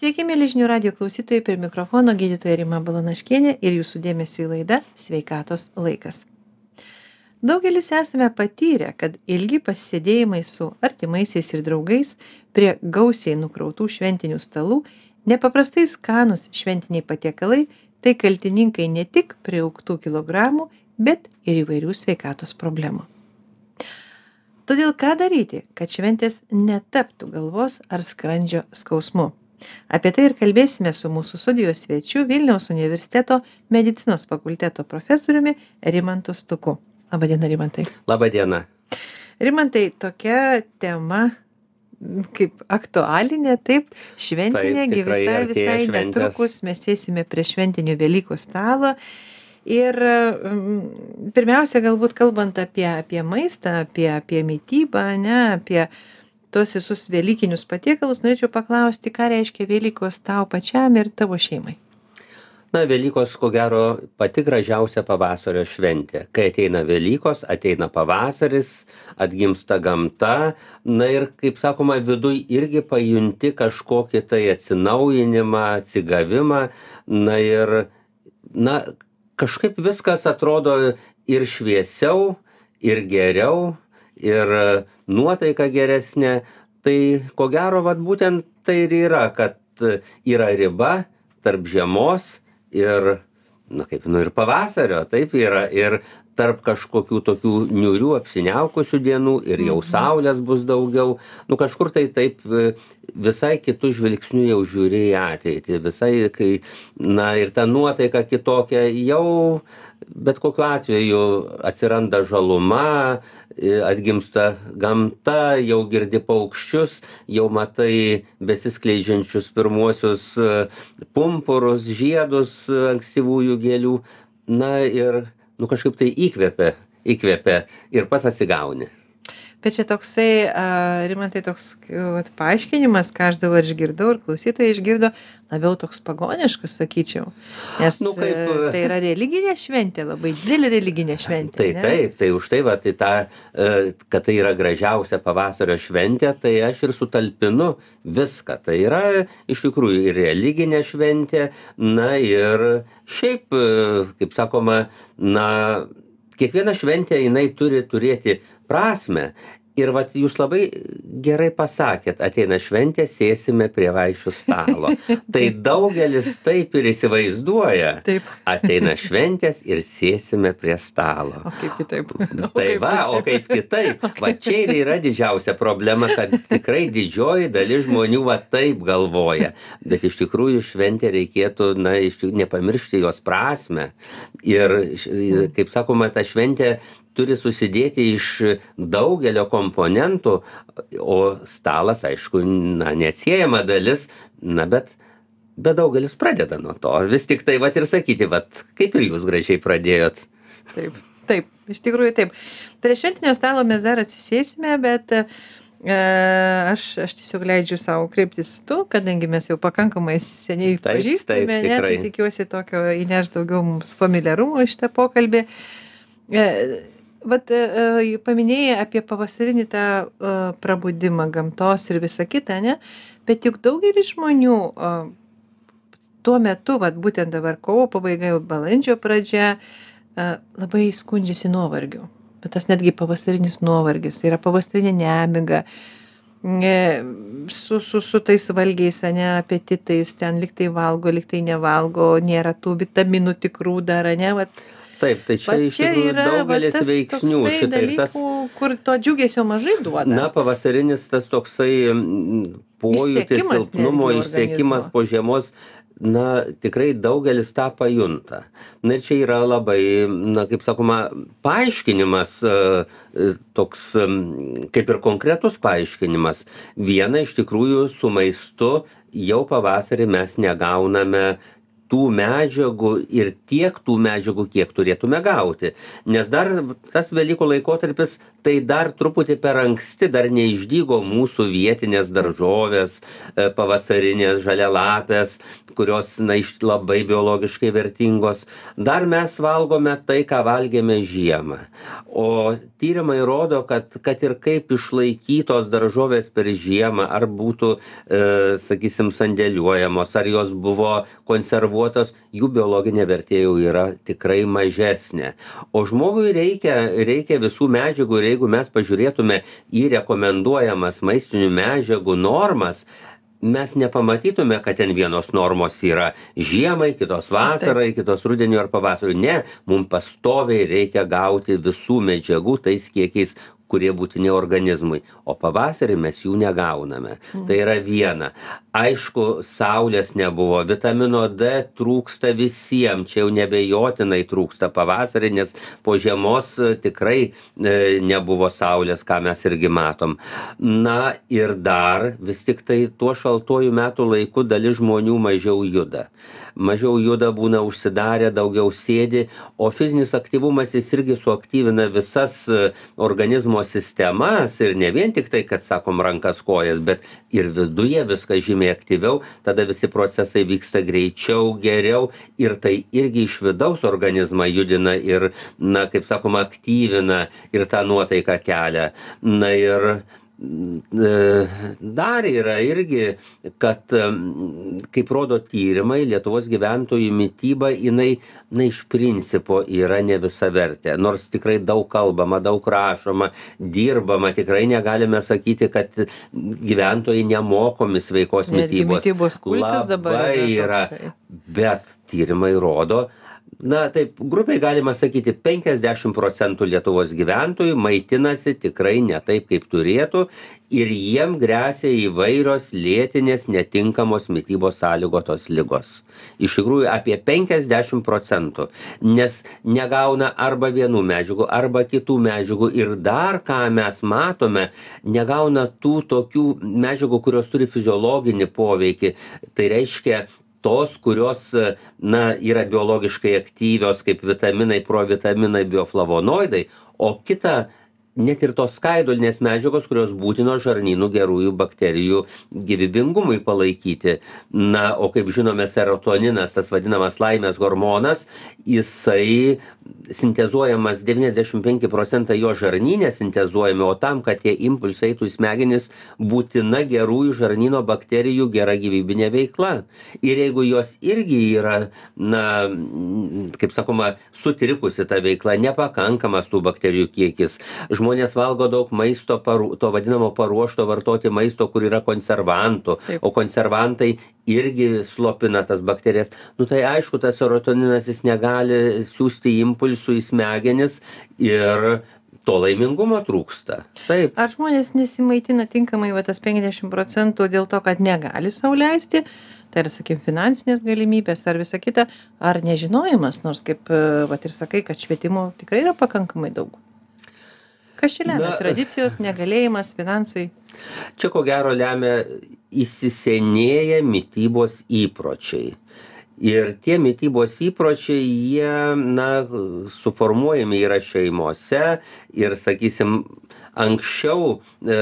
Sveiki, mėlyžinių radio klausytojai, prie mikrofono gydytoja Rima Balanaškienė ir jūsų dėmesio į laidą Sveikatos laikas. Daugelis esame patyrę, kad ilgi pasisėdėjimai su artimaisiais ir draugais prie gausiai nukrautų šventinių stalų, nepaprastai skanus šventiniai patiekalai, tai kaltininkai ne tik prieauktų kilogramų, bet ir įvairių sveikatos problemų. Todėl ką daryti, kad šventės netaptų galvos ar skrandžio skausmu? Apie tai ir kalbėsime su mūsų studijos svečiu Vilniaus universiteto medicinos fakulteto profesoriumi Rimantu Stuku. Labadiena, Rimantai. Labadiena. Rimantai, tokia tema kaip aktualinė, taip, šventinė, Taip, tikrai visai, visai šventės. netrukus mes sėsime prie šventinių Velykų stalo. Ir pirmiausia, galbūt kalbant apie, apie maistą, apie, apie mytybą, ne, apie tos visus Velykinius patiekalus, norėčiau paklausti, ką reiškia Velykos tau pačiam ir tavo šeimai. Na, Velykos, ko gero, pati gražiausia pavasario šventė. Kai ateina Velykos, ateina pavasaris, atgimsta gamta. Na ir, kaip sakoma, viduj irgi pajunti kažkokį tai atsinaujinimą, atsigavimą. Na ir, na, kažkaip viskas atrodo ir šviesiau, ir geriau, ir nuotaika geresnė. Tai, ko gero, vat būtent tai ir yra, kad yra riba tarp žiemos ir, na kaip, nu ir pavasario, taip yra, ir tarp kažkokių tokių niurių apsiniaukusių dienų ir jau saulės bus daugiau, nu kažkur tai taip e, visai kitų žvilgsnių jau žiūri į ateitį, visai, kai, na ir ta nuotaika kitokia jau, bet kokiu atveju atsiranda žaluma, e, atgimsta gamta, jau girdi paukščius, jau matai besiskleidžiančius pirmuosius e, pumpurus, žiedus e, ankstyvųjų gėlių. Na ir nu, kažkaip tai įkvepia, įkvepia ir pats atsigauni. Bet čia toksai, a, rimantai, toks vat, paaiškinimas, ką aš dabar išgirdau ir klausytojai išgirdo, labiau toks pagoniškas, sakyčiau. Nes Nu, kaip, e, tai yra religinė šventė, labai didelė religinė šventė. Tai taip, tai už tai, va, tai ta, e, kad tai yra gražiausia pavasario šventė, tai aš ir sutalpinu viską. Tai yra iš tikrųjų ir religinė šventė, na ir šiaip, e, kaip sakoma, na, kiekviena šventė jinai turi turėti prasme. Ir vat jūs labai gerai pasakėt, ateina šventė, sėsime prie vaišių stalo. tai daugelis taip ir įsivaizduoja. Ateina šventės ir sėsime prie stalo. O kaip kitaip? Tai va, o kaip kitaip. Va čia ir yra didžiausia problema, kad tikrai didžioji dalis žmonių va taip galvoja. Bet iš tikrųjų šventė reikėtų, na, iš nepamiršti jos prasme. Ir, kaip sakoma, ta šventė turi susidėti iš daugelio komponentų, o stalas, aišku, na, neatsiejama dalis, na, bet Bet daugelis pradeda nuo to. Vis tik tai, va ir sakyti, va, kaip ir jūs gražiai pradėjot. Taip, taip, iš tikrųjų taip. Prie šventinio stalo mes dar atsisėsime, bet e, aš, aš tiesiog leidžiu savo kreiptis tu, kadangi mes jau pakankamai seniai Taip, pažįstame, taip, ne, tai tikiuosi tokio įneš daugiau mums familiarumo į šitą pokalbį. E, Vat e, e, paminėjai apie pavasarinį tą e, prabudimą gamtos ir visa kita, ne? Bet juk daugelis žmonių tuo metu, vat būtent dabar kovo pabaiga, jau balandžio pradžia, labai skundžiasi nuovargiu. Bet tas netgi pavasarinis nuovargis, tai yra pavasarinė nemiga, su, su, su tais valgiais, ne, apetitais, ten liktai valgo, liktai nevalgo, nėra tų vitaminų tikrų dar, ne, vat, Taip, tai čia iš tikrųjų va, daugelis veiksnių šitą ir tas. dalykų, kur to džiugesio mažai duoda. Na, pavasarinis tas toksai pojūtis, silpnumo išsiekimas po žiemos, na, tikrai daugelis tą pajunta. Na ir čia yra labai, na, kaip sakoma, paaiškinimas, e, e, toks kaip ir konkretus paaiškinimas. Viena iš tikrųjų su maistu jau pavasarį mes negauname tų medžiagų ir tiek tų medžiagų kiek turėtume gauti. Nes dar tas velykų laikotarpis tai dar truputį per anksti dar neišdygo mūsų vietinės daržovės e, pavasarinės žalialapės kurios na iš labai biologiškai vertingos. Dar mes valgome tai ką valgėme žiemą. O tyrimai rodo kad kad ir kaip išlaikytos daržovės per žiemą ar būtų e, sakysim sandėliuojamos ar jos buvo konservuotos jų biologinė vertė jau yra tikrai mažesnė. O žmogui reikia reikia visų medžiagų ir jeigu mes pažiūrėtume į rekomenduojamas maistinių medžiagų normas mes nepamatytume kad ten vienos normos yra žiemai kitos vasarai kitos rudeniui ar pavasariui. Ne mum pastoviai reikia gauti visų medžiagų tais kiekiais kurie būtini organizmui o pavasarį mes jų negauname. Tai yra viena. Aišku saulės nebuvo vitamino d trūksta visiem čia jau neabejotinai trūksta pavasarį nes po žiemos e, tikrai e, nebuvo saulės ką mes irgi matom. Na ir dar vis tiktai tuo šaltuoju metų laiku dalis žmonių mažiau juda mažiau juda būna užsidarę daugiau sėdi o fizinis aktyvumas jis irgi suaktyvina visas e, organizmo sistemas ir ne vien tiktai kad sakom rankas kojas bet ir viduje viskas žymiai aktyviau tada visi procesai vyksta greičiau geriau ir tai irgi iš vidaus organizmą judina ir na kaip sakoma aktyvina ir tą nuotaiką kelia. Na ir dar yra irgi kad kaip rodo tyrimai lietuvos gyventojų mityba jinai na iš principo yra ne visavertė nors tikrai daug kalbama daug rašoma dirbama tikrai negalime sakyti kad gyventojai nemokomi sveikos mitybos. labai yra. bet tyrimai rodo na taip grubiai galima sakyti penkiasdešim procentų lietuvos gyventojų maitinasi tikrai ne taip kaip turėtų ir jiem gresia įvairios lėtinės netinkamos mitybos sąlygotos ligos. Iš tikrųjų apie penkiasdešim procentų nes negauna arba vienų medžiagų arba kitų medžiagų ir dar ką mes matome negauna tų tokių medžiagų kurios turi fiziologinį poveikį. Tai reiškia tos kurios na yra biologiškai aktyvios kaip vitaminai provitaminai bioflavonoidai o kita net ir tos skaidulinės medžiagos kurios būtinos žarnynų gerųjų bakterijų gyvybingumui palaikyti. Na o kaip žinome serotoninas tas vadinamas laimės hormonas jisai sintezuojamas devyniasdešim penki procentai jo žarnyne sintezuojami o tam kad tie impulsai eitų į smegenis būtina gerųjų žarnyno bakterijų gera gyvybinė veikla. Ir jeigu jos irgi yra na kaip sakoma sutrikusi ta veikla nepakankamas tų bakterijų kiekis žmonės valgo daug maisto paru to vadinamo paruošto vartoti maisto kur yra konservantų. O konservantai irgi slopina tas bakterijas. Nu tai aišku tas serotoninas jis negali siųsti impulsų į smegenis ir to laimingumo trūksta. Taip. Ar žmonės nesimaitina tinkamai va tas penkiasdešim procentų dėl to kad negali sau leisti? Tai yra sakykim finansinės galimybės ar visa kita ar nežinojimas nors kaip vat ir sakai kad švietimo tikrai yra pakankamai daug kas čia lemia? Tradicijos negalėjimas finansai? Čia ko gero lemia įsisenėję mitybos įpročiai. Ir tie mitybos įpročiai jie na suformuojami yra šeimose ir sakysim anksčiau e,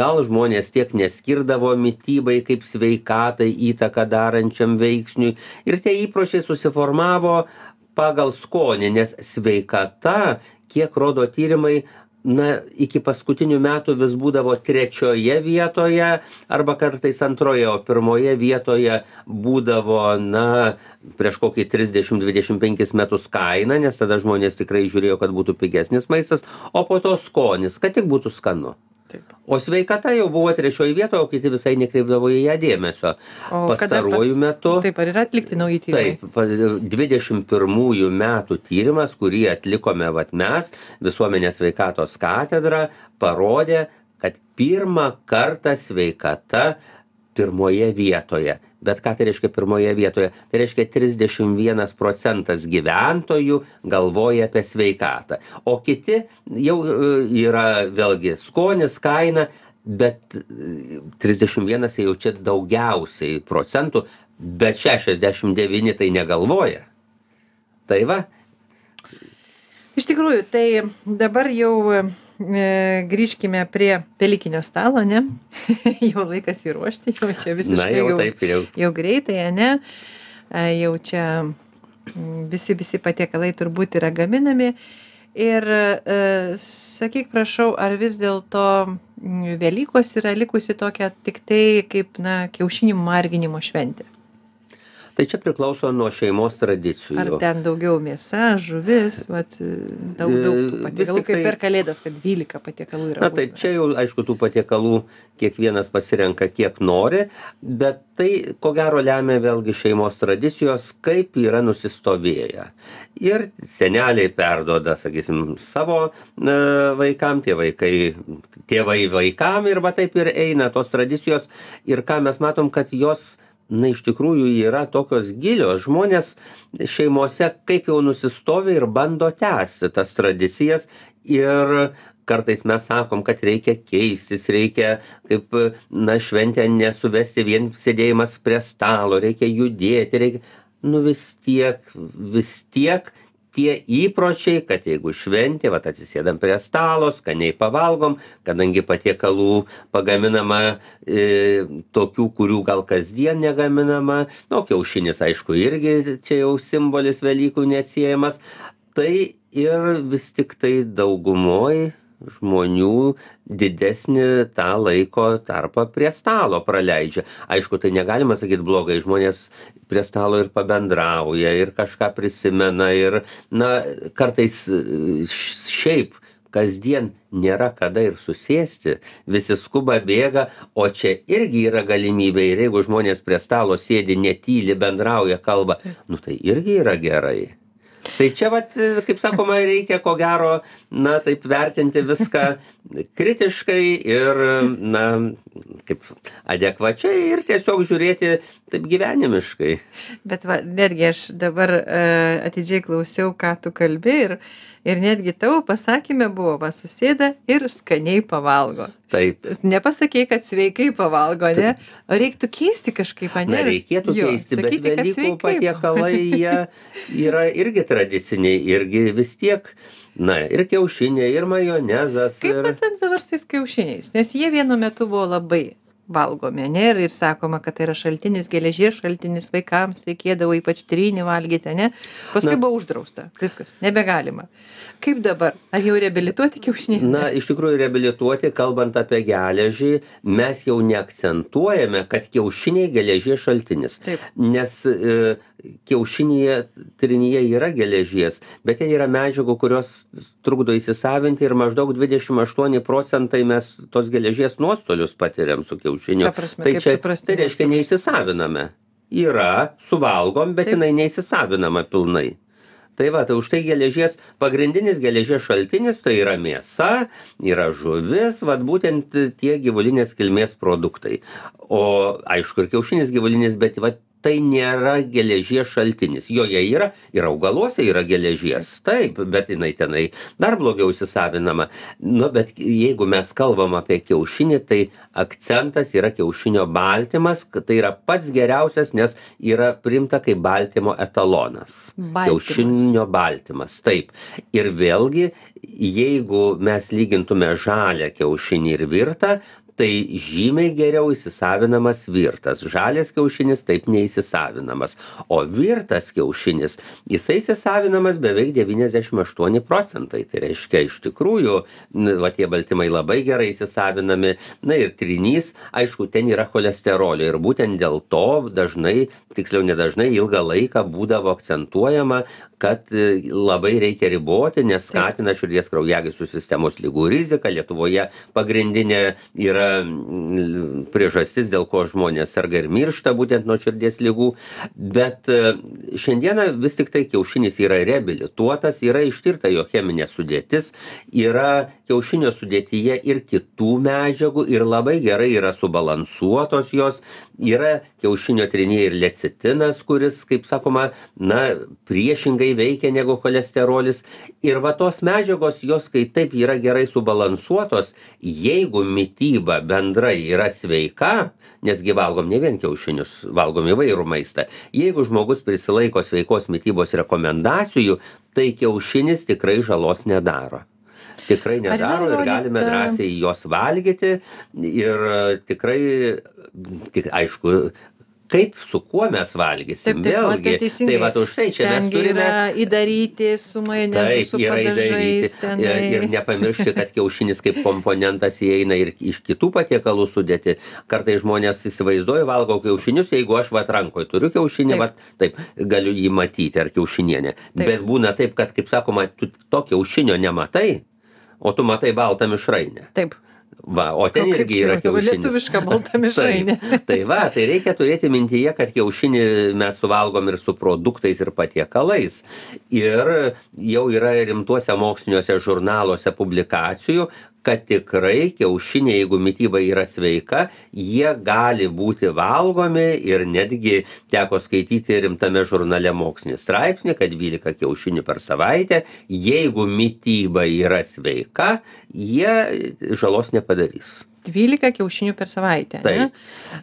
gal žmonės tiek neskirdavo mitybai kaip sveikatai įtaką darančiam veiksniui. Ir tie įpročiai susiformavo pagal skonį nes sveikata kiek rodo tyrimai na iki paskutinių metų vis būdavo trečioje vietoje arba kartais antroje o pirmoje vietoje būdavo na prieš kokį trisdešim dvidešim penkis metus kaina nes tada žmonės tikrai žiūrėjo kad būtų pigesnis maistas o po to skonis kad tik būtų skanu o sveikata jau buvo trečioj vietoj o kiti visai nekreipdavo į ją dėmesio. Pastaruoju metu taip ar yra atlikti nauji tyrimai? Taip dvidešim pirmųjų metų tyrimas kurį atlikome vat mes visuomenės sveikatos katedra parodė kad pirmą kartą sveikata pirmoje vietoje bet ką tai reiškia pirmoje vietoje? Tai reiškia trisdešim vienas procentas gyventojų galvoja apie sveikatą. O kiti jau e, yra vėlgi skonis kaina bet trisdešim vienas jau čia daugiausiai procentų bet šešiasdešim devyni tai negalvoja. Tai va. Iš tikrųjų tai dabar jau e, grįžkime prie pelikinio stalo ne? Jau laikas jį ruošti jau čia visiškai jau jau, taip jau. jau greitai ane E, jau čia visi visi patiekalai turbūt yra gaminami. Ir e, sakyk prašau ar vis dėlto velykos yra likusi tokia tiktai kaip na kiaušinių marginimo šventė tai čia priklauso nuo šeimos tradicijų. Ar ten daugiau mėsa žuvis vat daug daug E, patiekalų kaip tiktai- per kalėdas kad dvylika patiekalų yra na tai būtina. čia jau aišku tų patiekalų kiekvienas pasirenka kiek nori bet tai ko gero lemia vėlgi šeimos tradicijos kaip yra nusistovėję. Ir seneliai perduoda sakysim savo vaikam tie vaikai tėvai vaikam ir va taip ir eina tos tradicijos. Ir ką mes matom kad jos na iš tikrųjų yra tokios gilios. Žmonės šeimose kaip jau nusistovę ir bando tęsti tas tradicijas. Ir kartais mes sakom kad reikia keistis reikia kaip na šventę nesuvesti vien sėdėjimas prie stalo reikia judėti reikia. Nu vis tiek vis tiek tie įpročiai kad jeigu šventė vat atsisėdam prie stalo skaniai pavalgom kadangi patiekalų pagaminama e, tokių kurių gal kasdien negaminama nu kiaušinis aišku irgi čia jau simbolis velykų neatsiejamas tai ir vis tiktai daugumoj žmonių didesnį tą laiko tarpą prie stalo praleidžia. Aišku tai negalima sakyt blogai žmonės prie stalo ir pabendrauja ir kažką prisimena ir na kartais šiaip kasdien nėra kada ir susėsti. Visi skuba bėga o čia irgi yra galimybė ir jeigu žmonės prie stalo sėdi netyli bendrauja kalba nu tai irgi yra gerai tai čia vat kaip sakoma reikia ko gero na taip vertinti viską kritiškai ir na kaip adekvačiai ir tiesiog žiūrėti taip gyvenimiškai. Bet va netgi aš dabar e, atidžiai klausiau ką tu kalbi ir ir netgi tavo pasakyme buvo va susėda ir skaniai pavalgo. Taip. Nepasakei kad sveikai pavalgo ane o reiktų keisti kažkaip ane? Na reikėtų Jo, keisti bet sakyti, kad velykų patiekalai jie yra irgi tradiciniai irgi vis tiek na ir kiaušiniai ir majonezas kaip ir ten dabar su tais kiaušiniais? Nes jie vienu metu buvo labai valgomi ane? Ir ir sakoma kad tai yra šaltinis geležies šaltinis vaikams reikėdavo ypač trynį valgyti ane? Paskui Na. buvo uždrausta. Viskas. Nebegalima. Kaip dabar? Ar jau reabilituoti kiaušiniai? Na iš tikrųjų reabilituoti kalbant apie geležį mes jau neakcentuojame kad kiaušiniai geležies šaltinis. Taip. Nes e, kiaušinyje trynyje yra geležies bet ten yra medžiagų kurios trukdo įsisavinti ir maždaug dvidešim aštuoni procentai mes tos geležies nuostolius patiriam su kiaušiniu. Tai čia tai reiškia neįsisaviname. Yra suvalgom bet jinai neįsisavinama pilnai. Tai va tai už tai geležies pagrindinis geležies šaltinis tai yra mėsa yra žuvis vat būtent tie gyvulinės kilmės produktai. O aišku ir kiaušinis gyvulinis bet vat tai nėra geležies šaltinis. Joje yra ir augaluose yra geležies. Taip bet jinai tenai dar blogiau įsisavinama. Nu bet jeigu mes kalbam apie kiaušinį tai akcentas yra kiaušinio baltymas kad tai yra pats geriausias nes yra priimta kaip baltymo etalonas. Kiaušinio baltymas taip. Ir vėlgi jeigu mes lygintume žalią kiaušinį ir virtą tai žymiai geriau įsisavinamas virtas. Žalias kiaušinis taip neįsisavinamas. O virtas kiaušinis jisai įsisavinamas beveik devyniasdešim aštuoni procentai. Tai reiškia iš tikrųjų n va tie baltymai labai gerai įsisavinami. Na ir trynys aišku ten yra cholesterolio. Ir būtent dėl to dažnai tiksliau ne dažnai ilgą laiką būdavo akcentuojama kad e, labai reikia riboti nes skatina širdies kraujagyslių sistemos ligų riziką. Lietuvoje pagrindinė yra priežastis dėl ko žmonės serga ir miršta būtent nuo širdies ligų bet e, šiandieną vis tiktai kiaušinis yra reabilituotas yra ištirta jo cheminė sudėtis yra kiaušinio sudėtyje ir kitų medžiagų ir labai gerai yra subalansuotos jos. Yra kiaušinio trynyje ir lecitinas kuris kaip sakoma na priešingai veikia negu cholesterolis. Ir va tos medžiagos jos kai taip yra gerai subalansuotos jeigu mityba mityba bendrai yra sveika nes gi valgom ne vien kiaušinius valgom įvairų maistą. Jeigu žmogus prisilaiko sveikos mitybos rekomendacijų tai kiaušinis tikrai žalos nedaro. Tikrai nedaro ir galime drąsiai juos valgyti ir tikrai tik aišku kaip su kuo mes valgysim. Vėlgi tai vat už tai čia mes turime įdaryti su majonezu su padažais tenai. Ir nepamiršti kad kiaušinis kaip komponentas įeina ir iš kitų patiekalų sudėtį kartais žmonės įsivaizduoja valgau kiaušinius jeigu aš vat rankoj turiu kiaušinį vat taip galiu jį matyti ar kiaušinienę bet būna taip kad kaip sakoma tu to kiaušinio nematai o tu matai baltą mišrainę. Taip va o ten irgi yra kiaušinis. lietuviška balta mišrainė? tai va tai reikia turėti mintyje kad kiaušinį mes suvalgom ir su produktais ir patiekalais. Ir jau yra rimtuose moksliniuose žurnaluose publikacijų kad tikrai kiaušiniai jeigu mityba yra sveika jie gali būti valgomi ir netgi teko skaityti rimtame žurnale mokslinį straipsnį kad dvylika kiaušinių per savaitę jeigu mityba yra sveika jie žalos nepadarys. Dvylika kiaušinių per savaitę ane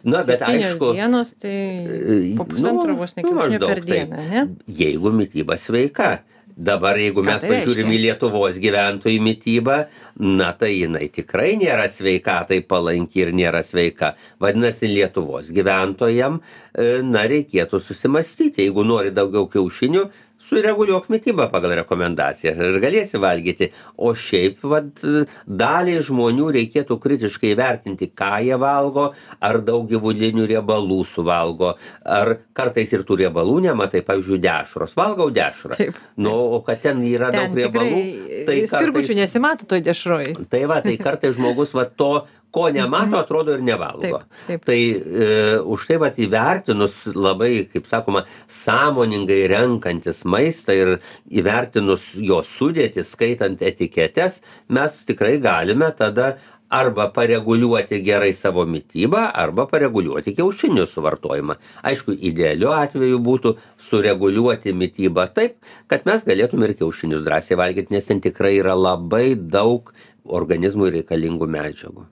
na bet aišku dienos tai po pusantro vos ne kiaušinio per dieną ane jeigu mityba sveika dabar jeigu mes tai pažiūrim į lietuvos gyventojų mitybą na tai jinai tikrai nėra sveikatai palanki ir nėra sveika. Vadinasi lietuvos gyventojam e, na reikėtų susimąstyti jeigu nori daugiau kiaušinių sureguliuok mitybą pagal rekomendacijas ir galėsi valgyti. O šiaip vat daliai žmonių reikėtų kritiškai įvertinti ką jie valgo ar daug gyvulinių riebalų suvalgo ar kartais ir tų riebalų nematai. Pavyzdžiui dešros. Valgau dešrą. Nu o kad ten yra daug riebalų tai spirgučių nesimato toj dešroj. Tai va tai kartais žmogus va to ko nemato atrodo ir nevalgo. Tai e, už tai vat įvertinus labai kaip sakoma sąmoningai renkantis maistą ir įvertinus jo sudėtį skaitant etiketes mes tikrai galime tada arba pareguliuoti gerai savo mitybą arba pareguliuoti kiaušinių suvartojimą. Aišku idealiu atveju būtų sureguliuoti mitybą taip kad mes galėtum ir kiaušinius drąsiai valgyt nes ten tikrai yra labai daug organizmui reikalingų medžiagų.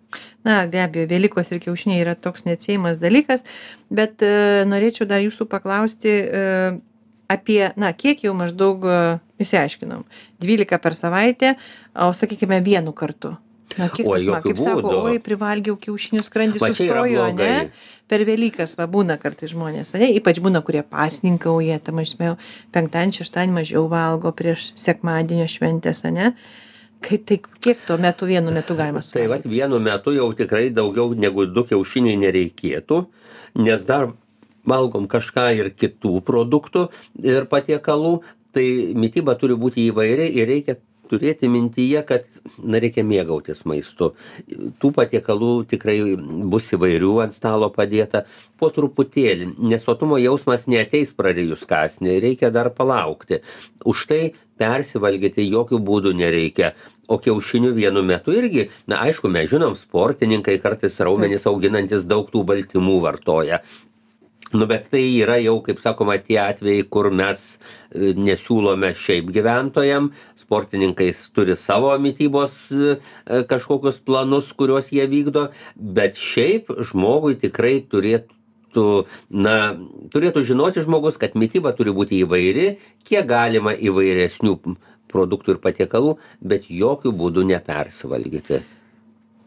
Na, be abejo, Velykos ir kiaušiniai yra toks neatsiejimas dalykas, bet e, norėčiau dar jūsų paklausti e, apie, na, kiek jau maždaug e, įsiaiškinom. 12 per savaitę, o sakykime vienu kartu. Na, kiek Oi, man, kaip jokių sako, būdų. oi, privalgiau kiaušinių skrandį sustojo, ne? Per Velykas, va, būna kartais žmonės, ne? Ypač būna, kurie pasninkauja, tam aš žinau, penktadienį, šeštadienį mažiau valgo prieš sekmadienio šventės, ne? Kai, tai kiek tuo metu vienu metu galima Tai suvalgyti? vat vienu metu jau tikrai daugiau negu du kiaušiniai nereikėtų, nes dar valgom kažką ir kitų produktų ir patiekalų, tai mytyba turi būti įvairi ir reikia turėti mintyje, kad na, reikia mėgautis maistu. Tų patiekalų tikrai bus įvairių ant stalo padėta po truputėlį, nes sotumo jausmas neteis prarijus kasnį, reikia dar palaukti. Už tai persivalgyti jokių būdų nereikia. O kiaušinių vienu metu irgi, na aišku, mes žinom, sportininkai kartais raumenys auginantis daug tų baltymų vartoja. Nu, bet tai yra jau, kaip sakoma, tie atvejai, kur mes e, nesiūlome šiaip gyventojam, sportininkai turi savo mytybos e, kažkokius planus, kuriuos jie vykdo, bet šiaip žmogui tikrai turėtų na turėtų žinoti žmogus kad mityba turi būti įvairi kiek galima įvairesnių produktų ir patiekalų bet jokiu būdu nepersivalgyti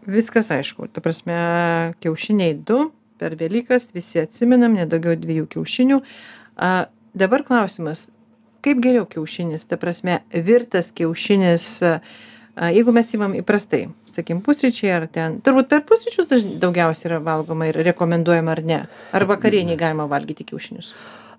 Viskas aišku, ta prasme, kiaušiniai du per Velykas, visi atsimenam, nedaugiau dviejų kiaušinių. A, dabar klausimas, kaip geriau kiaušinis, ta prasme, virtas kiaušinis, a, jeigu mes įmam įprastai, sakykim, pusryčiai ar ten, turbūt per pusryčius daugiausiai yra valgoma ir rekomenduojama ar ne, ar vakarieniai galima valgyti kiaušinius.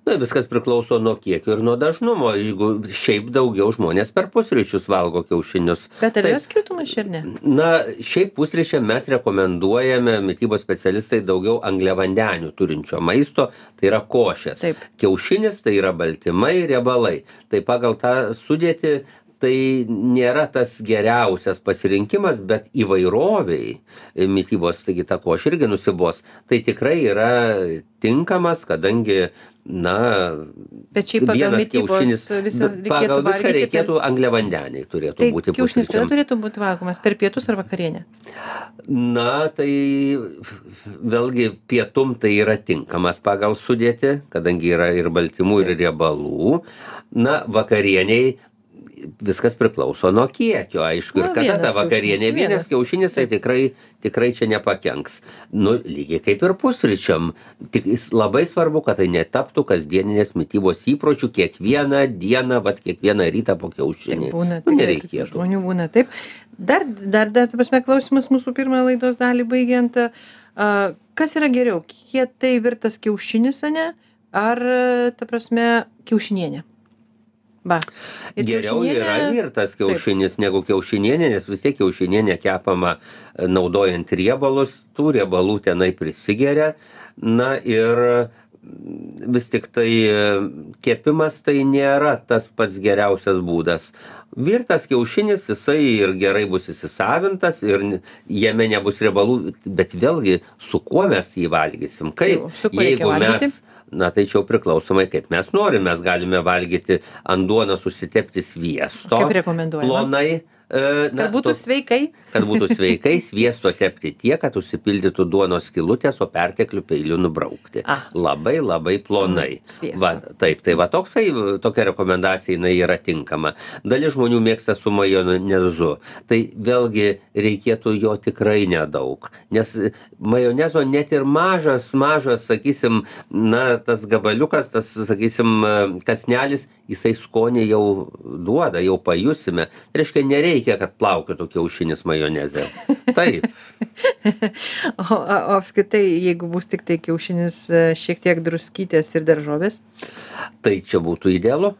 Na viskas priklauso nuo kiekio ir nuo dažnumo jeigu šiaip daugiau žmonės per pusryčius valgo kiaušinius Bet ar Taip. yra skirtumas čia ar ne? na šiaip pusryčiam mes rekomenduojame mitybos specialistai daugiau angliavandenių turinčio maisto tai yra košės kiaušinis tai yra baltymai riebalai tai pagal tą sudėtį tai nėra tas geriausias pasirinkimas bet įvairovei mitybos taigi ta košė irgi nusibos tai tikrai yra tinkamas kadangi na Bet šiaip pagal mitybos visą pagal reikėtų viską valgyti. reikėtų angliavandeniai turėtų Tai būti kiaušinis kada turėtų būti valgomas? Per pietus ar vakarienę? na tai vėlgi pietum tai yra tinkamas pagal sudėtį kadangi yra ir baltymų ir riebalų na vakarienei viskas priklauso nuo kiekio aišku ir kada ta vakarienė vienas. kiaušinis tai tikrai tikrai čia nepakenks nu lygiai kaip ir pusryčiam tik labai svarbu kad tai netaptų kasdieninės mitybos įpročiu kiekvieną dieną vat kiekvieną rytą po kiaušinį Taip būna, nu, nereikėtų žmonių būna taip. Dar, dar, dar, ta prasme, klausimas mūsų pirmą laidos dalį baigiant. A, kas yra geriau, kietai virtas kiaušinis, ane, ar, ta prasme, kiaušinienė? Va. Ir Geriau yra kiaušinienė- virtas kiaušinis negu kiaušinienė, nes vis tiek kiaušinienė kepama e, naudojant riebalus, tų riebalų tenai prisigeria. Na ir mm, vis tik tai e, kepimas tai nėra tas pats geriausias būdas. Virtas kiaušinis, jisai ir gerai bus įsisavintas ir jame nebus riebalų, bet vėlgi su kuo mes jį valgysim. Kaip, Jau, su kuo jeigu valgyti? Na tai čia jau priklausomai kaip mes norim. Mes galime valgyti ant duonos užsitepti sviesto plonai na, Kad būtų to- sveikai. kad būtų sveikai sviesto tepti tiek kad užsipildytų duonos skylutės o perteklių peiliu nubraukti. Ah. labai labai plonai. Mm, va taip tai va toksai tokia rekomendacija jinai yra tinkama. Dalis žmonių mėgsta su majonezu. Tai vėlgi reikėtų jo tikrai nedaug nes majonezo net ir mažas mažas sakysim na tas gabaliukas tas sakysim kąsnelis jisai skonį jau duoda jau pajusime. Reiškia nereikia kad plaukiotų kiaušinis majoneze taip O, o apskritai, jeigu bus tik tai kiaušinis, e, šiek tiek druskytės ir daržovės. tai čia būtų idealu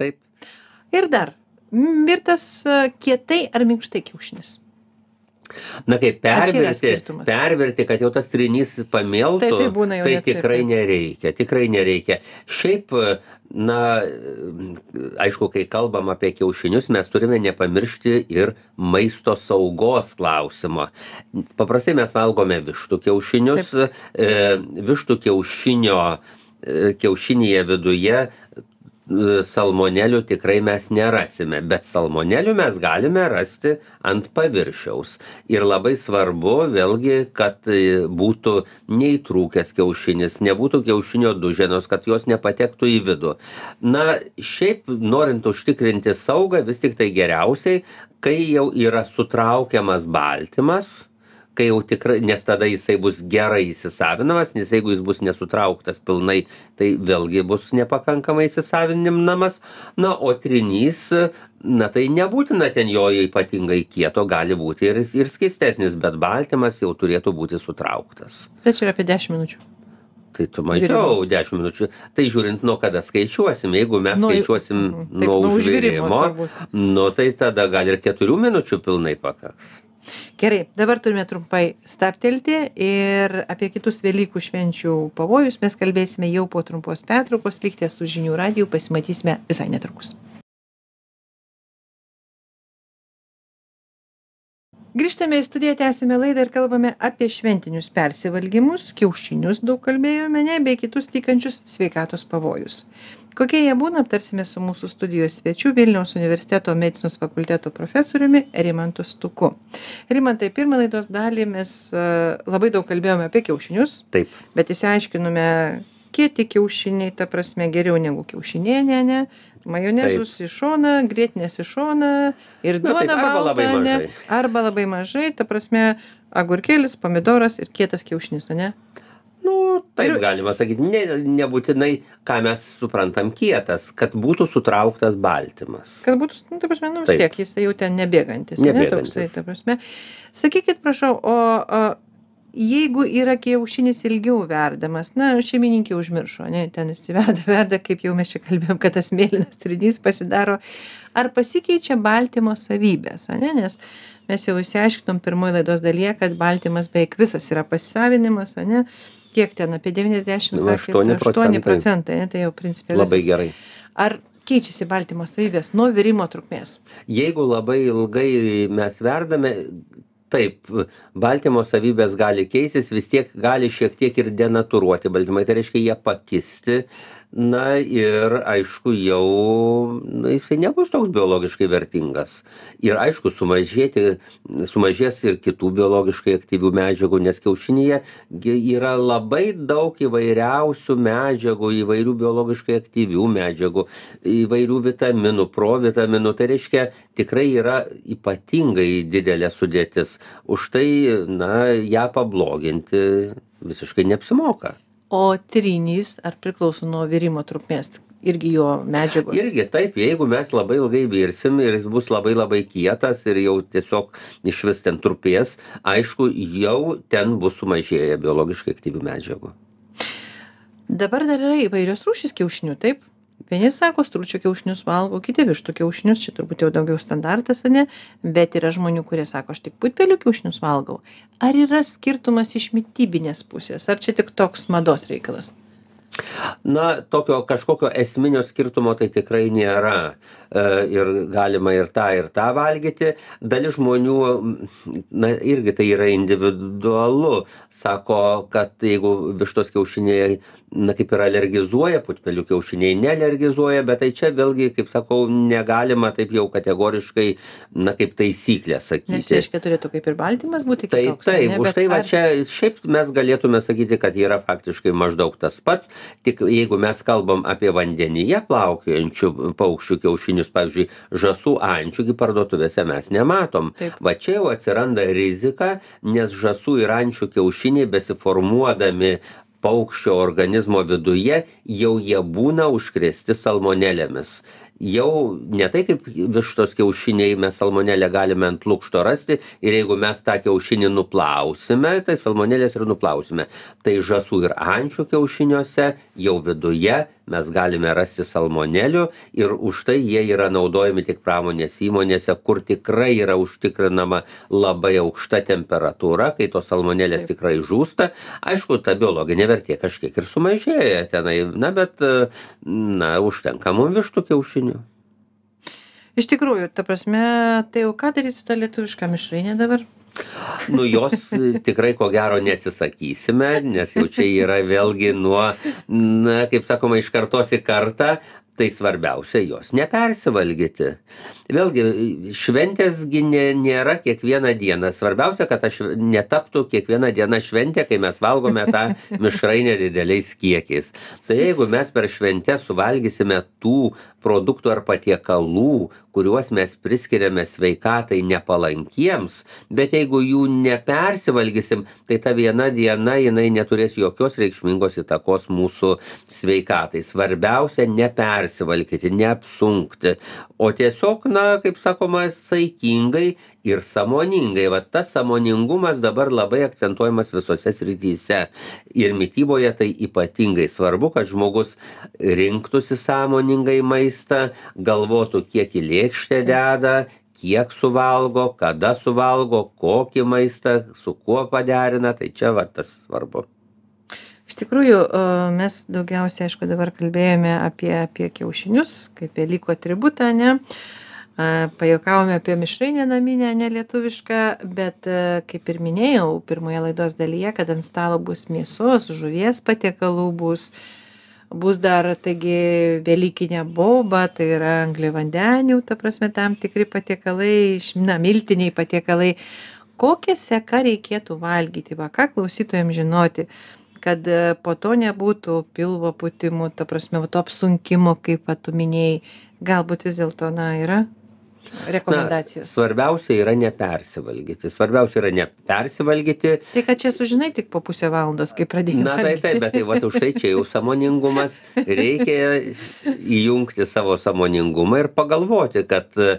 taip Ir dar, m, virtas e, kietai ar minkštai kiaušinis. Na kaip perverti perverti kad jau tas trinys pamiltų Taip, taip, būna tai net taip, tikrai taip. nereikia tikrai nereikia. Šiaip na aišku kai kalbam apie kiaušinius mes turime nepamiršti ir maisto saugos klausimo. Paprastai mes valgome vištų kiaušinius e, vištų kiaušinio e, kiaušinyje viduje salmonelių tikrai mes nerasime bet salmonelių mes galime rasti ant paviršiaus. Ir labai svarbu vėlgi kad e, būtų neįtrūkęs kiaušinis nebūtų kiaušinio duženos kad jos nepatektų į vidų. Na šiaip norint užtikrinti saugą vis tiktai geriausiai kai jau yra sutraukiamas baltymas kai jau tikrai nes tada jisai bus gerai įsisavinamas nes jeigu jis bus nesutrauktas pilnai tai vėlgi bus nepakankamai įsisavinamas na o trinys na tai nebūtina ten jo ypatingai kieto gali būti ir ir skystesnis bet baltymas jau turėtų būti sutrauktas. Bet čia yra apie 10 minučių. tai tu mažiau dešim minučių. Tai žiūrint nuo kada skaičiuosim jeigu mes skaičiuosim Mhm, nuo užvirimo nu tai tada gal ir keturių minučių pilnai pakaks Gerai, dabar turime trumpai stabtelti ir apie kitus Velykų švenčių pavojus mes kalbėsime jau po trumpos pertraukos. Likite su žinių radiju, pasimatysime visai netrukus. Grįžtame į studiją, tęsime laidą ir kalbame apie šventinius persivalgymus, kiaušinius daug kalbėjome, ne, bei kitus tikančius sveikatos pavojus. Kokie jie būna, aptarsime su mūsų studijos svečiu Vilniaus universiteto medicinos fakulteto profesoriumi Rimantu Stuku. Rimantai, pirmą laidos dalį mes e, labai daug kalbėjome apie kiaušinius, taip bet įsiaiškinome, kieti kiaušiniai, ta prasme, geriau negu kiaušinienė, ne? Majonezus į šoną, grėtinės į šoną ir Na, taip, duona arba labai mažai. Arba labai mažai, ta prasme, agurkėlis, pomidoras ir kietas kiaušinis, ne? Nu, taip galima sakyti, ne, nebūtinai, ką mes suprantam kietas, kad būtų sutrauktas baltymas. Kad būtų, nu, ta prasme, nu vis tiek jis tai jau ten nebėgantis, ne? Nebėgantis. Toksai, ta prasme. Sakykit, prašau, o, o jeigu yra kiaušinis ilgiau verdamas, na, šeimininkė užmiršo, ne, ten jis verda, kaip jau mes čia kalbėjom, kad tas mėlynas trinys pasidaro, ar pasikeičia baltymo savybės, ne, nes mes jau išsiaiškinom pirmoje laidos dalyje, kad baltymas beveik visas yra pasisavinimas, ne, kiek ten apie 90, sakėt, 8 8 procentai. procentai, ne, tai jau principiai Labai gerai. Ar keičiasi baltymo savybės nuo virimo trukmės jeigu labai ilgai mes verdame taip baltymo savybės gali keistis vis tiek gali šiek tiek ir denatūruoti baltymai tai reiškia jie pakisti na ir aišku jau nu jisai nebus toks biologiškai vertingas. Ir aišku sumažėti sumažės ir kitų biologiškai aktyvių medžiagų nes kiaušinyje gi yra labai daug įvairiausių medžiagų įvairių biologiškai aktyvių medžiagų įvairių vitaminų provitaminų. Tai reiškia tikrai yra ypatingai didelė sudėtis. Už tai na ją pabloginti visiškai neapsimoka o trynys ar priklauso nuo virimo trukmės irgi jo medžiagos? Irgi taip jeigu mes labai ilgai virsim ir jis bus labai labai kietas ir jau tiesiog išvis ten trupės aišku jau ten bus sumažėję biologiškai aktyvių medžiagų. Dabar dar yra įvairios rūšys kiaušinių taip vieni sako stručio kiaušinius valgo kiti vištų kiaušinius čia turbūt jau daugiau standartas ane? Bet yra žmonių kurie sako aš tik putpelių kiaušinius valgau. Ar yra skirtumas iš mitybinės pusės? Ar čia tik toks mados reikalas? Na tokio kažkokio esminio skirtumo tai tikrai nėra. E, ir galima ir tą ir tą valgyti. Dalis žmonių na irgi tai yra individualu. Sako kad jeigu vištos kiaušiniai na kaip ir alergizuoja putpelių kiaušiniai nealergizuoja bet tai čia vėlgi kaip sakau negalima taip jau kategoriškai na kaip taisyklę nes sakyti reiškia turėtų kaip ir baltymas būti taip kitoks taip ane už tai va čia šiaip mes galėtume sakyti kad yra faktiškai maždaug tas pats tik jeigu mes kalbam apie vandenyje plaukiojančių paukščių kiaušinius pavyzdžiui žąsų ančių gi parduotuvėse mes nematom. Taip. va čia jau atsiranda rizika nes žąsų ir ančių kiaušiniai besiformuodami paukščio organizmo viduje jau jie būna užkrėsti salmonelėmis jau ne tai kaip vištos kiaušiniai mes salmonelę galime ant lukšto rasti ir jeigu mes tą kiaušinį nuplausime tai salmonelės ir nuplausime. Tai žąsų ir ančių kiaušiniuose jau viduje mes galime rasti salmonelių ir už tai jie yra naudojami tik pramonės įmonėse kur tikrai yra užtikrinama labai aukšta temperatūra kai tos salmonelės tikrai žūsta. Aišku ta biologinė vertė kažkiek ir sumažėja tenai na bet na užtenka mum vištų kiaušinių iš tikrųjų ta prasme tai o ką daryt su ta lietuviška mišraine dabar? Nu jos tikrai ko gero neatsisakysime nes jau čia yra vėlgi nuo na kaip sakoma iš kartos į kartą tai svarbiausia jos nepersivalgyti. Vėlgi šventės gi ne nėra kiekvieną dieną. Svarbiausia kad ta šv netaptų kiekviena diena šventė kai mes valgome tą mišrainę dideliais kiekiais. Tai jeigu mes per šventes suvalgysime tų produktų ar patiekalų kuriuos mes priskiriame sveikatai nepalankiems bet jeigu jų nepersivalgysim tai ta viena diena jinai neturės jokios reikšmingos įtakos mūsų sveikatai. Svarbiausia nepersivalgyti neapsunkti o tiesiog na kaip sakoma saikingai ir sąmoningai va tas sąmoningumas dabar labai akcentuojamas visose srityse. Ir mityboje tai ypatingai svarbu kad žmogus rinktųsi sąmoningai maistą galvotų kiek į lėkštę deda kiek suvalgo kada suvalgo kokį maistą su kuo paderina. Tai čia va tas svarbu. Iš tikrųjų mes daugiausiai aišku dabar kalbėjome apie apie kiaušinius kaip velykų atributą ane a pajuokavome apie mišrainę naminę ane lietuvišką bet a kaip ir minėjau pirmoje laidos dalyje kad ant stalo bus mėsos žuvies patiekalų bus bus dar taigi velykinė boba tai yra angliavandenių ta prasme tam tikri patiekalai iš na miltiniai patiekalai. Kokia seka reikėtų valgyti? Va ką klausytojam žinoti kad e, po to nebūtų pilvo pūtimų ta prasme va to apsunkimo kaip va tu minėjai. Galbūt vis dėlto na yra rekomendacijos. Svarbiausia yra nepersivalgyti. Svarbiausia yra nepersivalgyti. Tai kad čia sužinai tik po pusę valandos kai pradėjai na tai taip bet tai vat už tai čia jau sąmoningumas reikia įjungti savo sąmoningumą ir pagalvoti kad e,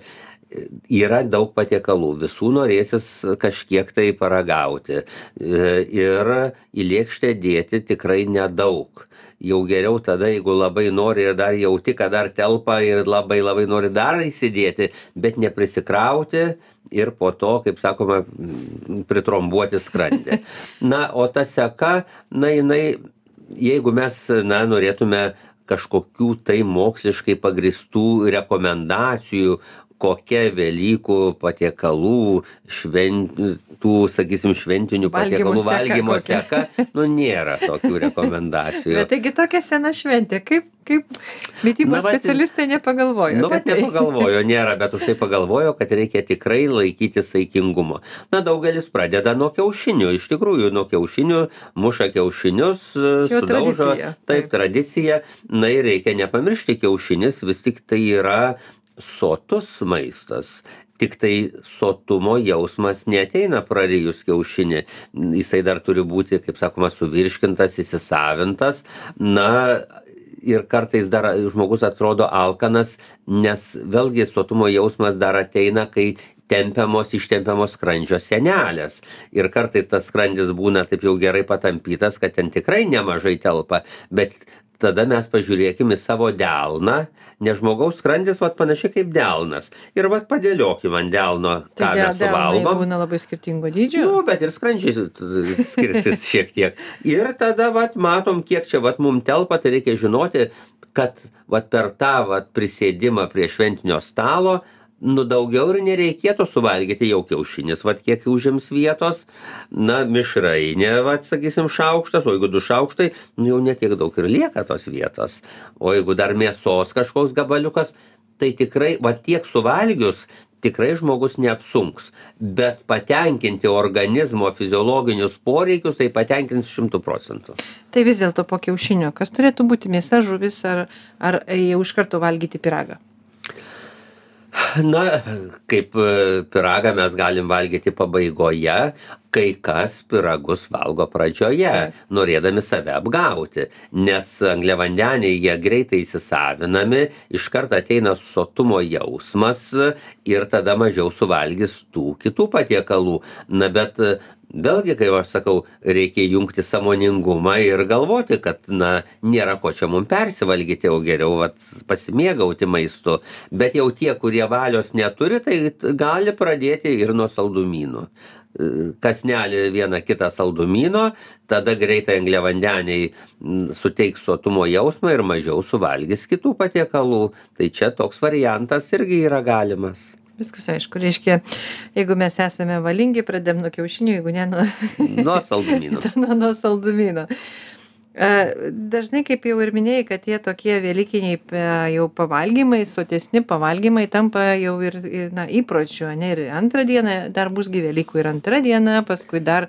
yra daug patiekalų. Visų norėsis kažkiek tai paragauti. E, ir į lėkštę dėti tikrai nedaug. Jau geriau tada jeigu labai nori ir dar jauti kad dar telpa ir labai labai nori dar įsidėti bet neprisikrauti ir po to kaip sakoma pritrombuoti skrandį. Na o ta seka na jinai jeigu mes na norėtume kažkokių tai moksliškai pagristų rekomendacijų kokia velykų patiekalų šven tų sakysim šventinių patiekalų valgymo seka nu nėra tokių rekomendacijų Bet taigi tokia sena šventė, kaip, kaip mytybos specialistai nepagalvojo. Nu, bet tai. nepagalvojo, nėra, bet už tai pagalvojo, kad reikia tikrai laikyti saikingumo. Na, daugelis pradeda nuo kiaušinių, iš tikrųjų, nuo kiaušinių, muša kiaušinius, sudaužo. tradicija, Taip, taip. tradicija. Na ir reikia nepamiršti, kiaušinis vis tik tai yra sotus maistas. Tik tai sotumo jausmas neteina prarijus kiaušinį. Jisai dar turi būti, kaip sakoma, suvirškintas, įsisavintas. Na, ir kartais dar žmogus atrodo alkanas, nes vėlgi sotumo jausmas dar ateina, kai tempiamos, ištempiamos skrandžio senelės. Ir kartais tas skrandis būna taip jau gerai patampytas, kad ten tikrai nemažai telpa, bet tada mes pažiūrėkim į savo delną, nes žmogaus skrandis vat panašiai kaip delnas. Ir vat padėliokim ant delno, ką Tai mes suvalgom. būna labai skirtingo dydžio. Nu, bet ir skrandžiai skirsis šiek tiek. Ir tada, vat, matom, kiek čia, vat, mum telpa, tai reikia žinoti, kad, vat, per tą, vat, prisėdimą prie šventinio stalo, nu, daugiau ir nereikėtų suvalgyti jau kiaušinis, vat, kiek užims vietos, na, mišrainė, vat, sakysim, šaukštas, o jeigu du šaukštai, nu, jau netiek daug ir lieka tos vietos. O jeigu dar mėsos kažkoks gabaliukas, tai tikrai, va tiek suvalgius, tikrai žmogus neapsunks. Bet patenkinti organizmo fiziologinius poreikius, tai patenkins šimtų procentų. Tai vis dėlto po kiaušinio, kas turėtų būti mėsa, žuvis ar, ar jau iš karto valgyti piragą? Na, kaip e, piragą mes galim valgyti pabaigoje, kai kas piragus valgo pradžioje, norėdami save apgauti, nes angliavandeniai jie greitai įsisavinami, iš karto ateina sotumo jausmas ir tada mažiau suvalgys tų kitų patiekalų. Na, bet vėlgi, kaip aš sakau, reikia jungti samoningumą ir galvoti, kad, na, nėra ko čia mums persivalgyti, o geriau vat, pasimėgauti maistu. Bet jau tie, kurie valios neturi, tai gali pradėti ir nuo saldumynų. Kasnelį vieną kitą saldumyno, tada greitai angliavandeniai suteiks sotumo jausmą ir mažiau suvalgys kitų patiekalų. Tai čia toks variantas irgi yra galimas. Viskas aišku, reiškia, jeigu mes esame valingi, pradėm nuo kiaušinių, jeigu ne nuo, Nuo saldumynų. nuo, nuo saldumino. Dažnai, kaip jau ir minėjai, kad tie tokie velykiniai pe- jau pavalgymai, sotesni pavalgymai tampa jau ir, ir na, įpročiu, ne? Ir antrą dieną dar bus gyvelykų ir antrą dieną, paskui dar,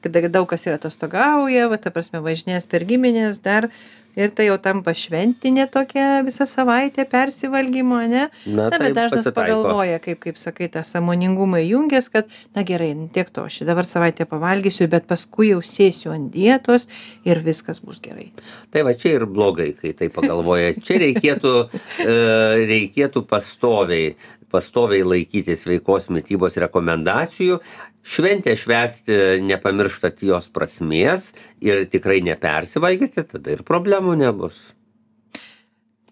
kada daug kas ir atostogauja, va, ta prasme, važinės per giminės dar. Ir tai jau tampa šventinė tokia visą savaitę persivalgymo, ne? Na, Na, bet dažnas pasitaiko. pagalvoja, kaip, kaip sakai, tą samoningumą įjungęs, kad, na gerai, nu, tiek to, aš dabar savaitę pavalgysiu, bet paskui jau sėsiu ant dietos ir viskas bus gerai. Tai va čia ir blogai, kai tai pagalvoja. Čia reikėtų, e, reikėtų pastoviai, pastoviai laikytis sveikos mytybos rekomendacijų. Šventę švęsti nepamirštat jos prasmės ir tikrai nepersivalgyti, tada ir problemų nebus.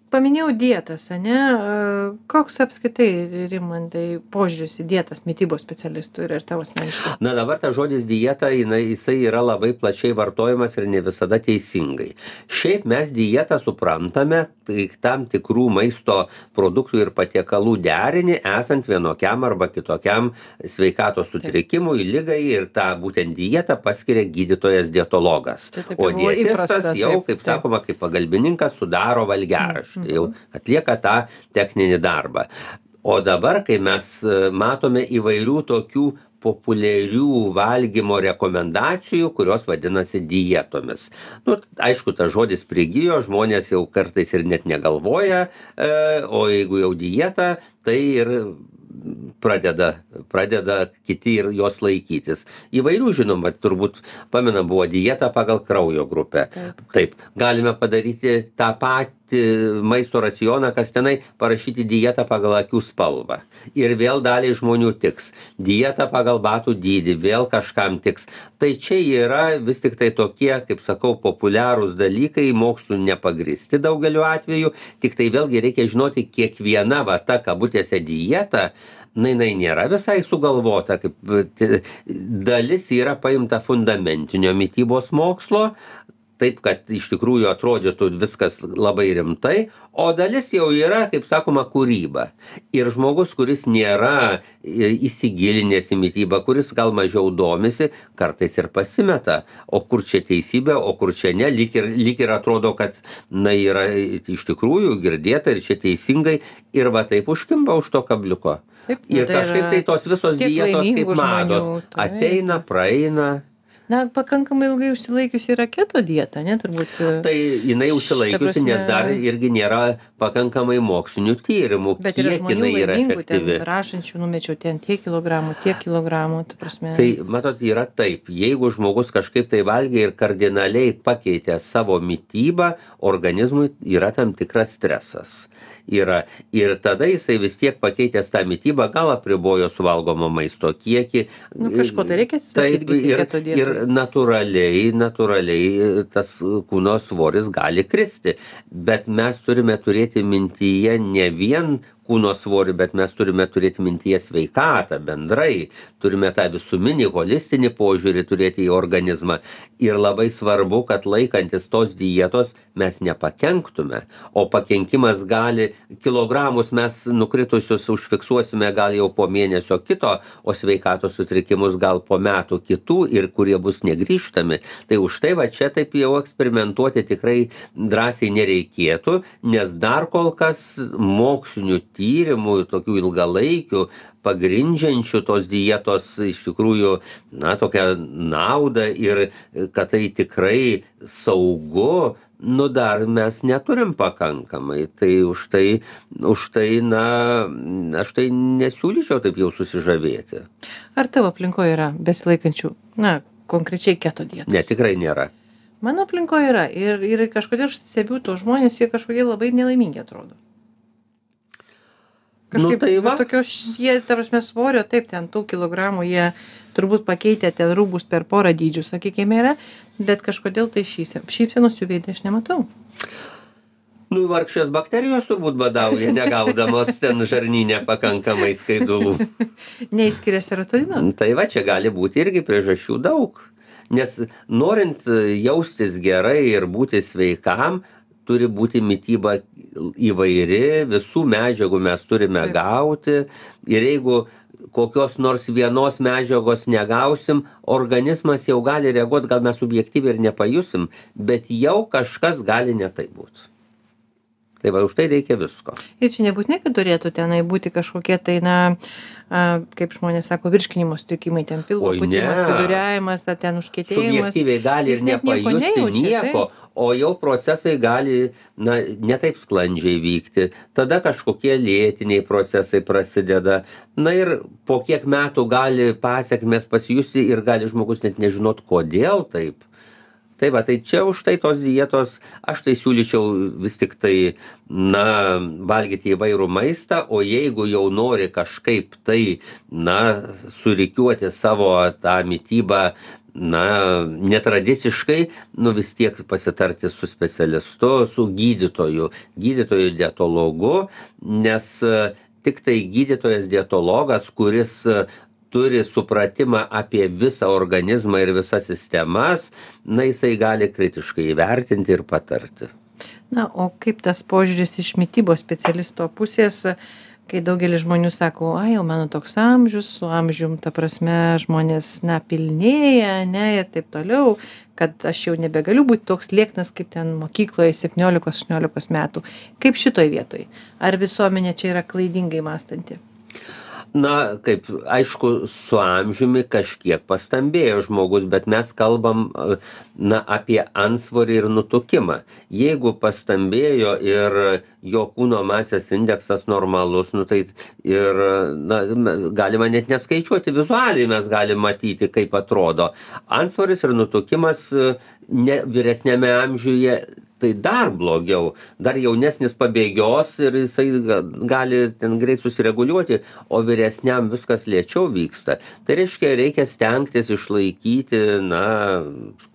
Paminėjau dietas, ne? E, Koks apskaitai, Rimantai, požiūris į dietas mytybos specialistų ir, ir tavo asmeniškai? Na dabar tas žodis dieta, jinai, jisai yra labai plačiai vartojamas ir ne visada teisingai. Šiaip mes dietą suprantame, tai tam tikrų maisto produktų ir patiekalų derinį esant vienokiam arba kitokiam sveikatos sutrikimui, lygai ir tą būtent dietą paskiria gydytojas dietologas. O dietistas jau, kaip sakoma, kaip pagalbininkas sudaro valgiaraštį, jau atlieka tą techninį darbą. O dabar, kai mes e, matome įvairių tokių populiarių valgymo rekomendacijų, kurios vadinasi dietomis. Nu, aišku, tas žodis prigijo, žmonės jau kartais ir net negalvoja, e, o jeigu jau dieta, tai ir pradeda, pradeda kiti ir jos laikytis. Įvairių, žinoma, turbūt, pamena, buvo dieta pagal kraujo grupę. Taip. Taip, galime padaryti tą patį maisto racioną, kas tenai parašyti dietą pagal akių spalvą. Ir vėl daliai žmonių tiks. Dieta pagal batų dydį, vėl kažkam tiks. Tai čia yra vis tik tai tokie, kaip sakau, populiarūs dalykai, mokslų nepagristi daugeliu atveju. Tik tai vėlgi reikia žinoti, kiekviena va ta kabutėse dieta, na jinai nėra visai sugalvota, kaip dalis yra paimta fundamentinio mytybos mokslo, taip kad iš tikrųjų atrodytų viskas labai rimtai o dalis jau yra kaip sakoma kūryba. Ir žmogus kuris nėra įsigilinęs į mitybą kuris gal mažiau domisi kartais ir pasimeta o kur čia teisybė o kur čia ne lyg ir lyg ir atrodo kad na yra iš tikrųjų girdėta ir čia teisingai ir va taip užkimba už to kabliuko. Nu, ir tai kažkaip tai tos visos dietos kaip mados ateina praeina Na, pakankamai ilgai užsilaikiusi yra keto dieta, ne, turbūt. Tai jinai užsilaikiusi, nes dar irgi nėra pakankamai mokslinių tyrimų, Bet yra žmonių laimingų, ten rašančių, numečiau ten tiek kilogramų, tiek kilogramų, ta prasme. Tai matot, yra taip, jeigu žmogus kažkaip tai valgė ir kardinaliai pakeitė savo mytybą, organizmui yra tam tikras stresas. Yra. Ir tada jisai vis tiek pakeitęs tą mytybą, gal apribojo suvalgomo maisto kiekį. Nu, kažko tai reikia atsisakyt gi ir, keto dietai. ir natūraliai, natūraliai tas kūno svoris gali kristi. Bet mes turime turėti mintyje ne vien kūno svorį, bet mes turime turėti mintyje sveikatą bendrai, turime tą visuminį, holistinį požiūrį turėti į organizmą. Ir labai svarbu, kad laikantis tos dietos mes nepakenktume, o pakenkimas gali, kilogramus mes nukritusius užfiksuosime gal jau po mėnesio kito, o sveikatos sutrikimus gal po metų kitų ir kurie bus negryžtami. Tai už tai va čia taip jau eksperimentuoti tikrai drąsiai nereikėtų, nes dar kol kas mokslinių tyrimų, tokių ilgalaikių, pagrindžiančių tos dietos iš tikrųjų, na, tokią naudą ir kad tai tikrai saugu, nu dar mes neturim pakankamai. Tai už tai, už tai na, aš tai nesiūlyčiau taip jau susižavėti. Ar tavo aplinkoje yra besilaikančių, na, konkrečiai keto dietos? Ne, tikrai nėra. Mano aplinkoje yra ir, ir kažkodėl aš stebiu tos žmonės, jie kažkokie labai nelaimingi atrodo. Kažkaip tai va. Tokios, jie, ta prasme, svorio, taip, ten tų kilogramų, jie turbūt pakeitė ten rūbus per porą dydžių, sakykime, yra, bet kažkodėl tai šypsen- šypsenos jų veidė aš nematau. Nu, vargšės bakterijos turbūt badauja, negaudamos ten žarnyne pakankamai skaidulų. Neišskiria serotonino. Tai va, čia gali būti irgi priežasčių daug. Nes norint jaustis gerai ir būti sveikam, turi būti mytyba įvairi, visų medžiagų mes turime Taip. gauti. Ir jeigu kokios nors vienos medžiagos negausim, organizmas jau gali reaguoti, gal mes subjektyviai ir nepajusim, bet jau kažkas gali netai būti. Tai va, už tai reikia visko. Ir čia nebūtinai, kad turėtų tenai būti kažkokie tai, na, a, kaip žmonės sako, virškinimo sutrikimai, ten pilvo pūtimas, viduriavimas, ten užkėtėjimas. subjektyviai gali ir nepajusti nejaučia, nieko, o jau procesai gali, na, netaip sklandžiai vykti. Tada kažkokie lėtiniai procesai prasideda. Na ir po kiek metų gali pasiekmes pasijusti ir gali žmogus net nežinot, kodėl taip. Tai va, tai čia už tai tos dietos, aš tai siūlyčiau vis tik tai, na, valgyti įvairų maistą, o jeigu jau nori kažkaip tai, na, surikiuoti savo tą mytybą, na, netradiciškai, nu vis tiek pasitarti su specialistu, su gydytoju, gydytoju dietologu, nes e, tik tai gydytojas dietologas, kuris e, turi supratimą apie visą organizmą ir visas sistemas, na jisai gali kritiškai įvertinti ir patarti. Na, o kaip tas požiūris iš mytybos specialisto pusės, kai daugelis žmonių sako, ai, jau mano toks amžius, su amžium, ta prasme, žmonės, na, pilnėja, ne, ir taip toliau, kad aš jau nebegaliu būti toks lieknas kaip ten mokykloje 17-18 metų. Kaip šitoj vietoj? Ar visuomenė čia yra klaidingai mąstanti? Na, kaip, aišku, su amžiumi kažkiek pastambėjo žmogus, bet mes kalbam, e, na, apie ansvorį ir nutukimą. Jeigu pastambėjo ir jo kūno masės indeksas normalus, nu tai ir, na, galima net neskaičiuoti, vizualiai mes galime matyti, kaip atrodo. Ansvoris ir nutukimas e, ne, vyresnėme amžiuje tai dar blogiau dar jaunesnis pabėgios ir jisai ga- gali ten greit susireguliuoti o vyresniam viskas lėčiau vyksta tai reiškia reikia stengtis išlaikyti na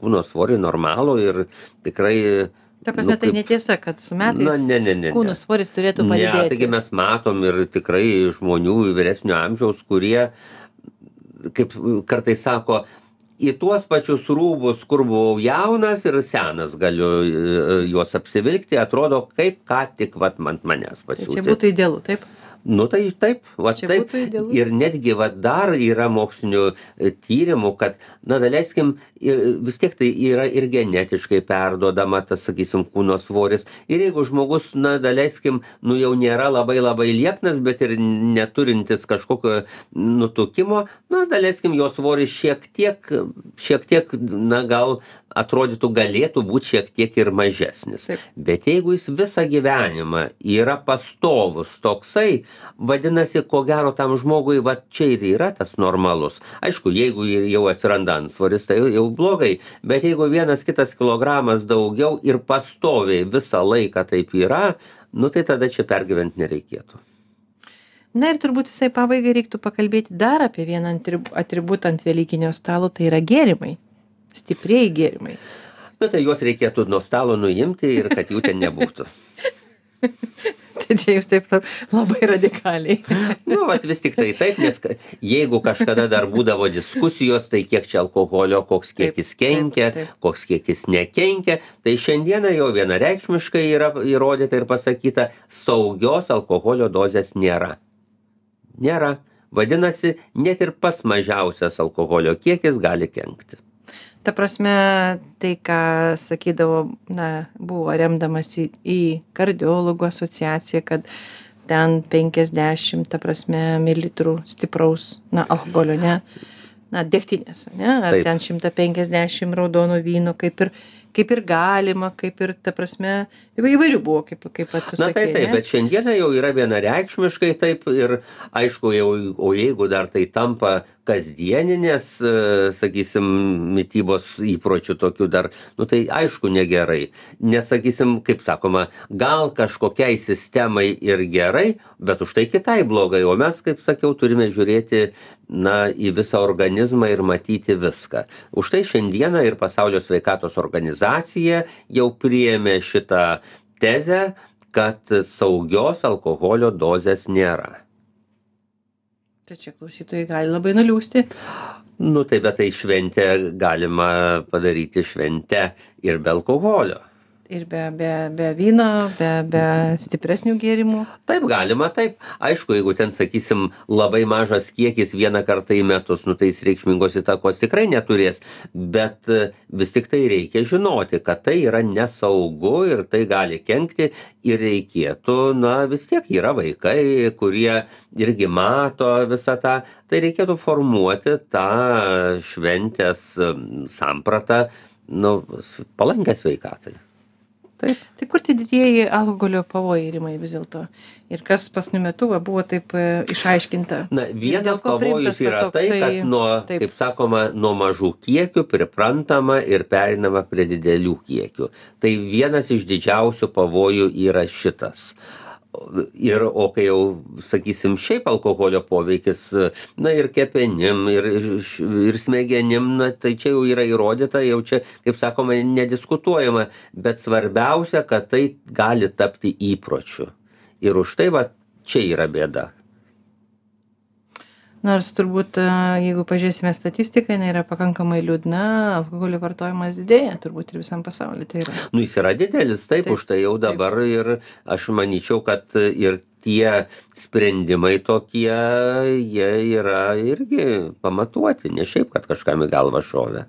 kūno svorį normalų ir tikrai Ta prasme, nu, tai netiesa, kad su na metais ne ne ne ne. kūno svoris turėtų Ne, padidėti. taigi mes matom ir tikrai žmonių vyresnio amžiaus, kurie, kaip kartais sako, į tuos pačius rūbus kur buvau jaunas ir senas galiu e, juos apsivilkti atrodo kaip ką tik vat ant manęs Tai čia pasiūti. būtų idealu, taip? nu tai taip va Čia taip. ir netgi va dar yra mokslinių e, tyrimų kad na daleiskim ir vis tiek tai yra ir genetiškai perduodama tas sakysim kūno svoris. Ir jeigu žmogus na daleiskim nu jau nėra labai labai lieknas bet ir neturintis kažkokio nutukimo na daleiskim jo svoris šiek tiek šiek tiek na gal atrodytų galėtų būt šiek tiek ir mažesnis. Bet jeigu jis visą gyvenimą yra pastovus toksai vadinasi ko gero tam žmogui va čia ir yra tas normalus. Aišku jeigu jau atsiranda antsvoris tai jau blogai bet jeigu vienas kitas kilogramas daugiau ir pastoviai visą laiką taip yra nu tai tada čia pergyvent nereikėtų Na ir turbūt visai pabaigai reiktų pakalbėti dar apie vieną atributą ant Velykinio stalo, tai yra gėrimai. Stipriai gėrimai. na tai juos reikėtų nuo stalo nuimti ir kad jų ten nebūtų Tai čia jūs taip lab- labai radikaliai. nu vat vis tiktai taip nes jeigu kažkada dar būdavo diskusijos tai kiek čia alkoholio koks kiekis kenkia koks kiekis nekenkia tai šiandieną jau vienareikšmiškai yra įrodyta ir pasakyta saugios alkoholio dozės nėra. Nėra. Vadinasi net ir pats mažiausias alkoholio kiekis gali kenkti Ta prasme, tai, ką sakydavo, na, buvo remdamasi į kardiologų asociaciją, kad ten 50, ta prasme, mililitrų stipraus, na, alkoholio, ne, na, degtinės, ne, ar Taip. ten 150 raudono vyno, kaip ir, kaip ir galima, kaip ir, ta prasme, įvairių buvo, kaip, kaip pat tu Na tai taip, ne? bet šiandieną jau yra vienareikšmiškai taip ir aišku, jau, o jeigu dar tai tampa kasdieninės, e, sakysim, mytybos įpročių tokių dar, nu tai aišku negerai. Nes, sakysim, kaip sakoma, gal kažkokiai sistemai ir gerai, bet už tai kitai blogai, o mes, kaip sakiau, turime žiūrėti, na, į visą organizmą ir matyti viską. Už tai šiandieną ir Pasaulio sveikatos organizacija jau priėmė šitą tezę, kad saugios alkoholio dozės nėra. Tai čia klausytojai gali labai nuliūsti. Nu tai bet tai šventę galima padaryti šventę ir be alkoholio. Ir be, be, be vyno, be, be stipresnių gėrimų. Taip galima, taip. Aišku, jeigu ten, sakysim, labai mažas kiekis vieną kartą į metus, nu tai jis reikšmingos įtakos tikrai neturės. Bet e, vis tik tai reikia žinoti, kad tai yra nesaugu ir tai gali kenkti ir reikėtų, na vis tiek yra vaikai, kurie irgi mato visą tą, tai reikėtų formuoti tą šventės sampratą, nu, palankę sveikatai. Taip. Tai kur tie didieji alkoholio pavojai rimai vis dėlto? Ir kas pasniu metu va, buvo taip e, išaiškinta? Na, vienas pavojus yra tai, kad nuo, kaip sakoma, nuo mažų kiekių priprantama ir perinama prie didelių kiekių. Tai vienas iš didžiausių pavojų yra šitas. Ir, o kai jau, sakysim, šiaip alkoholio poveikis, na ir kepenim, ir, ir smegenim, na, tai čia jau yra įrodyta, jau čia, kaip sakoma, nediskutuojama, bet svarbiausia, kad tai gali tapti įpročiu. Ir už tai, va, čia yra bėda. Nors turbūt, e, jeigu pažiūrėsime statistiką, jinai yra pakankamai liūdna, alkoholio vartojimas didėja, turbūt ir visam pasauliu tai yra. Nu, jis yra didelis, taip, Taip, už tai jau dabar ir aš manyčiau, kad ir tie sprendimai tokie, jie yra irgi pamatuoti, ne šiaip, kad kažkam į galvą šovė.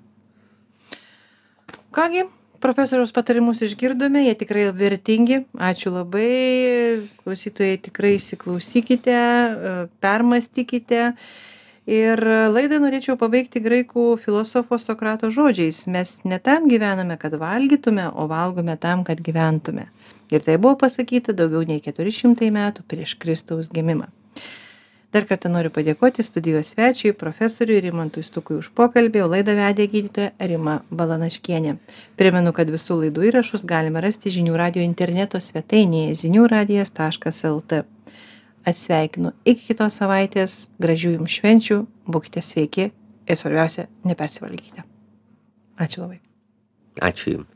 Kągi, profesoriaus patarimus išgirdome, jie tikrai vertingi. Ačiū labai. Klausytojai tikrai įsiklausykite, e, permastykite. Ir laidą norėčiau pabaigti graikų filosofo Sokrato žodžiais. Mes ne tam gyvename, kad valgytume, o valgome tam, kad gyventume. Ir tai buvo pasakyta daugiau nei 400 metų prieš Kristaus gimimą. Dar kartą noriu padėkoti studijos svečiui, profesoriui Rimantui Stukui už pokalbį, o laidą vedė gydytoja Rima Balanaškienė. Primenu, kad visų laidų įrašus galime rasti žinių radio interneto svetainėje ziniųradijas.lt. Atsveikinu iki kitos savaitės, gražių jums švenčių, būkite sveiki ir svarbiausia, nepersivalgykite. Ačiū labai. Ačiū Jums.